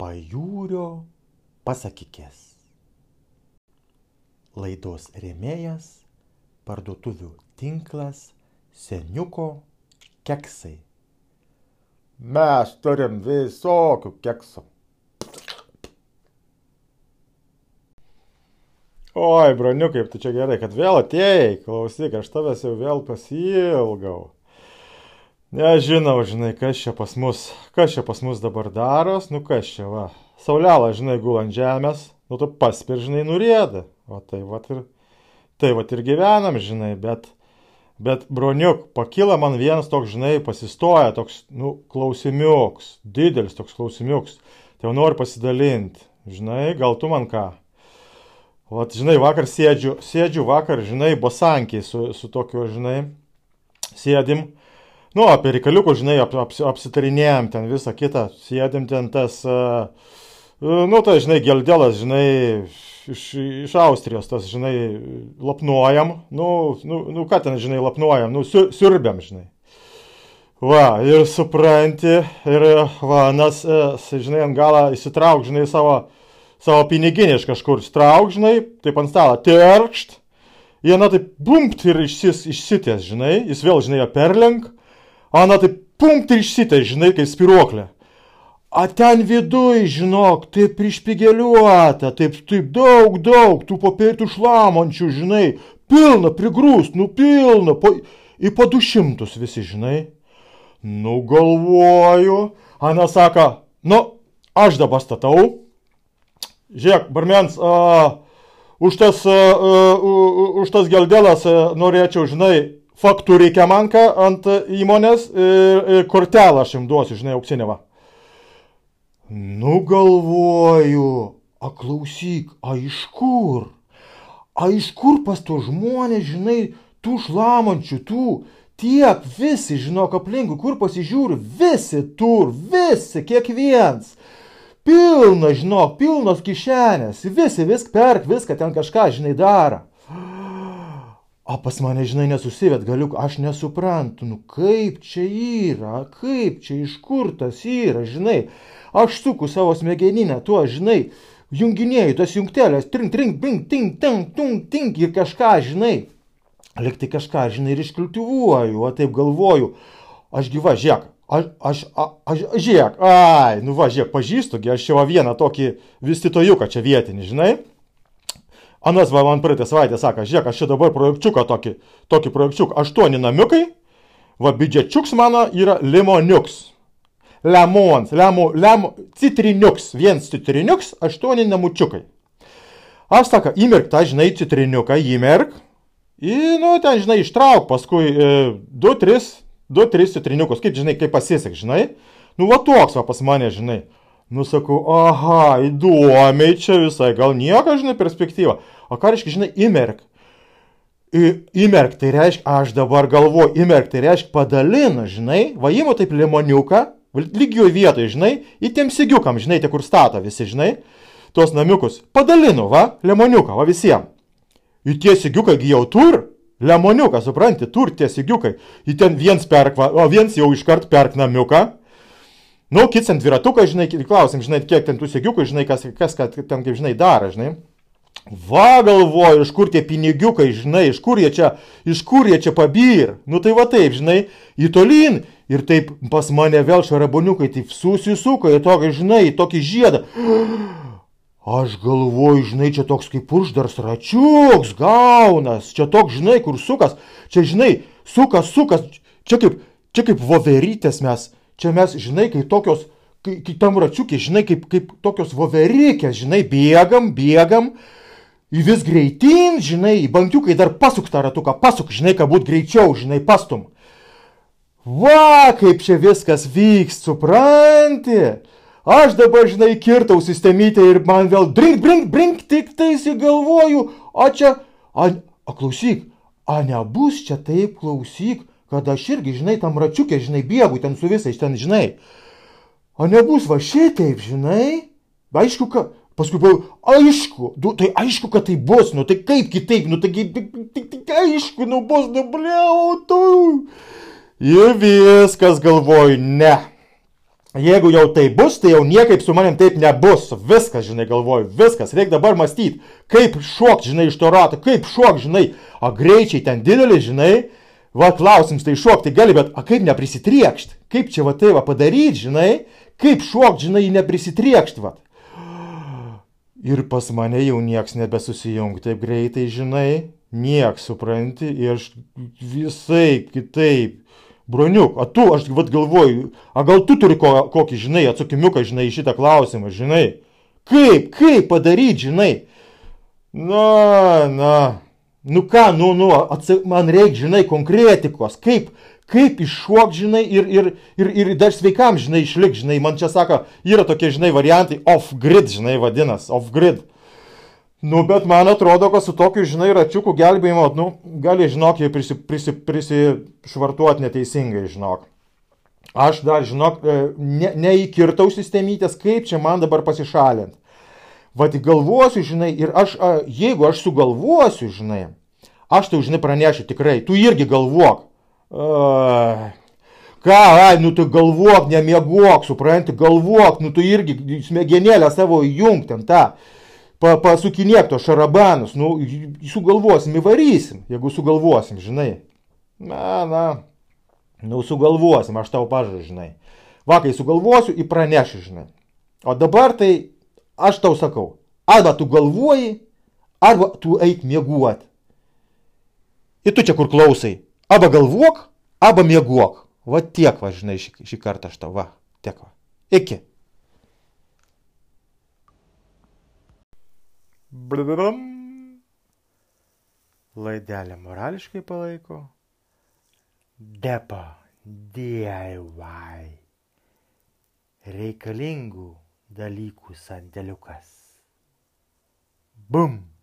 pajūrio pasakykės. Laidos rėmėjas - parduotuvių tinklas Seniuko keksai. Mes turim visokių keksų. Oi, broniukai, tu čia gerai, kad vėl atėjai, klausyk, aš tavęs jau vėl pasilgau. Nežinau, žinai, kas čia pas mus, kas čia pas mus dabar daros, nu kas čia, va. Saulelą, žinai, gul ant žemės, nu tu paspir, žinai, nurėda. O tai va ir, tai va ir gyvenam, žinai, bet, bet broniuk, pakyla man vienas toks, žinai, pasistoja toks, nu, klausimiuks, didelis toks klausimiuks. Tai jau noriu pasidalinti, žinai, gal tu man ką. Vat, žinai, vakar sėdžiu, sėdžiu vakar, žinai, bosankiai su, su tokiu, žinai, sėdim. Nu, apie reikaliukus, žinai, ap, ap, apsitarinėjom ten visą kitą, sėdim ten tas, uh, nu, tai, žinai, geldėlas, žinai, iš, iš Austrijos, tas, žinai, lapnuojam, nu, nu, nu, ką ten, žinai, lapnuojam, nu, siur, siurbiam, žinai. Va, ir supranti, ir, va, nas, žinai, ant galą įsitrauk, žinai, savo savo piniginį iš kažkur strauk, žinai, taip ant stalo, terkšt, Jena taip bumpt ir išsis, išsitės, žinai, jis vėl, žinai, ją perlenk, Ana taip pumpt ir išsitės, žinai, kaip spiruoklė. A ten viduj, žinok, taip išpigeliuota, taip, taip daug, daug, tų popėtų šlamančių, žinai, pilna, prigrūst, nu pilna, po, į po du šimtus visi, žinai. Nu galvoju, Ana sako, nu, aš dabar statau, Žiūrėk, barmens, uh, už tas, uh, uh, už tas geldelas uh, norėčiau, žinai, faktų reikia manka ant įmonės ir, ir kortelą aš jums duosiu, žinai, auksinę va. Nu galvoju, a klausyk, a iš kur? A iš kur pas to žmonės, žinai, tų šlamančių, tų tiek visi, žinok, aplinkui, kur pasižiūriu, visi tur, visi, kiekvienas. Pilna, žinok, pilnos kišenės. Visi vis perk, viską ten kažką, žinai, daro. O pas mane, žinai, nesusivet galiuk, aš nesuprantu, nu kaip čia yra, kaip čia iš kur tas yra, žinai. Aš suku savo smegeninę tuo, žinai, junginėjau tas jungtelės, trink, trink, bing, ting, ting, tung, ting ir kažką, žinai. Liktai kažką, žinai, ir iškultivuoju, o taip galvoju. Aš gyva, žiūrėk, Aš, aš, aš, žiūrėk, ai, nu va, žiūrėk, pažįstu, aš va vieną tokį vystytojuką čia vietinį, žinai. Anas va man praeitą savaitę sako, žiūrėk, aš čia dabar projekčiuką tokį, tokį projekčiuką, aštuoni namiukai, va biudžečiuks mano yra limoniuks. Lemons, lemo, lemo, citriniuks, viens citriniuks, aštuoni namučiukai. Aš sako, įmerk tą, žinai, citriniuką, įmerk. Ir, nu, ten, žinai, ištrauk, paskui e, du, tris du, tris citriniukus, kaip žinai, kaip pasisek, žinai. Nu, va toks va pas mane, žinai. Nu, sakau, aha, įdomiai čia visai, gal nieko, žinai, perspektyva. O ką reiškia, žinai, įmerk. Į, įmerk, tai reiškia, aš dabar galvoju, įmerk, tai reiškia padalina, žinai, va įmu taip limoniuką, lygioj vietoje, žinai, į tiem sigiukam, žinai, tie kur stato visi, žinai, tuos namiukus, padalinu, va, limoniuką, va visiems. Ir tie sigiukai jau tur, Lemoniuką, supranti, turtie sigiukai. Į ten viens perk, o viens jau iškart perk namiuką. Nu, kits ant dviratuką, žinai, klausim, žinai, kiek ten tų sigiukų, žinai, kas, kas ten, kaip žinai, daro, žinai. Va galvoju, iš kur tie pinigiukai, žinai, iš kur jie čia, iš kur jie čia pabyr. Nu tai va taip, žinai, į tolyn. Ir taip pas mane vėl šaraboniukai taip susisuko į tokį, žinai, į tokį žiedą. Aš galvoju, žinai, čia toks kaip uždars račiuks gaunas, čia toks, žinai, kur sukas, čia, žinai, sukas, sukas, čia kaip, čia kaip voverytės mes, čia mes, žinai, kai tokios, kai, kai tam račiukė, žinai, kaip, kaip tokios voverykės, žinai, bėgam, bėgam, į vis greitin, žinai, bankiukai dar pasuk tą ratuką, pasuk, žinai, kad būt greičiau, žinai, pastum. Va, kaip čia viskas vyks, supranti? Aš dabar, žinai, kirtau sistemytę ir man vėl brink, brink, brink, tik tais įgalvoju, o čia, a, a klausyk, a nebus čia taip klausyk, kad aš irgi, žinai, tam račiukė, žinai, bėgu ten su visais ten, žinai. O nebus va šitaip, žinai? Aišku, kad, paskui pagalvoju, aišku, nu, tai aišku, kad tai bus, nu tai kaip kitaip, nu taigi, tai, tai, tai aišku, nu bus, nu bliau, tu. Ir viskas galvoju, ne. jeigu jau tai bus, tai jau niekaip su manim taip nebus. Viskas, žinai, galvoju, viskas, reikia dabar mąstyti, kaip šok, žinai, iš to rato, kaip šok, žinai, o greičiai ten didelį, žinai, va klausims, tai šok, tai gali, bet a kaip neprisitriekšt, kaip čia va tai va padaryti, žinai, kaip šok, žinai, neprisitriekšt, va. Ir pas mane jau nieks nebesusijung taip greitai, žinai, nieks supranti, ir aš visai kitaip Broniuk, o tu, aš vad galvoju, a gal tu turi ko, kokį, žinai, atsakimiuką, žinai, šitą klausimą, žinai. Kaip, kaip padaryti, žinai. Na, na. Nu ką, nu, nu, atsak, man reikia, žinai, konkretikos. Kaip, kaip iššok, žinai, ir, ir, ir, ir dar sveikam, žinai, išlik, žinai. Man čia sako, yra tokie, žinai, variantai off-grid, žinai, vadinasi, off-grid. Nu, bet man atrodo, kad su tokiu, žinai, račiukų gelbėjimo, nu, gali, žinok, jie prisi, prisi, prisišvartuoti neteisingai, žinok. Aš dar, žinok, e, ne, neįkirtau sistemytės, kaip čia man dabar pasišalinti. Vat galvosiu, žinai, ir aš, a, jeigu aš sugalvosiu, žinai, aš tau, žinai, pranešiu tikrai, tu irgi galvok. Uh, ką, ai, nu tu galvok, nemiegok, supranti, galvok, nu tu irgi smegenėlę savo įjungti ten tą. Pa, pasukinėk to šarabanus, nu, sugalvosim, įvarysim, jeigu sugalvosim, žinai. Na, na, nu, sugalvosim, aš tau pažadu, žinai. Vakai sugalvosiu, įpranešiu, žinai. O dabar tai aš tau sakau, arba tu galvoji, arba tu eik mieguot. Ir tu čia kur klausai, arba galvok, arba mieguok. Va tiek, va, žinai, šį, šį kartą aš tau, va, tiek, va. Iki. Blum. Laidelė morališkai palaiko. Depa DIY. Reikalingų dalykų sandėliukas. Bum.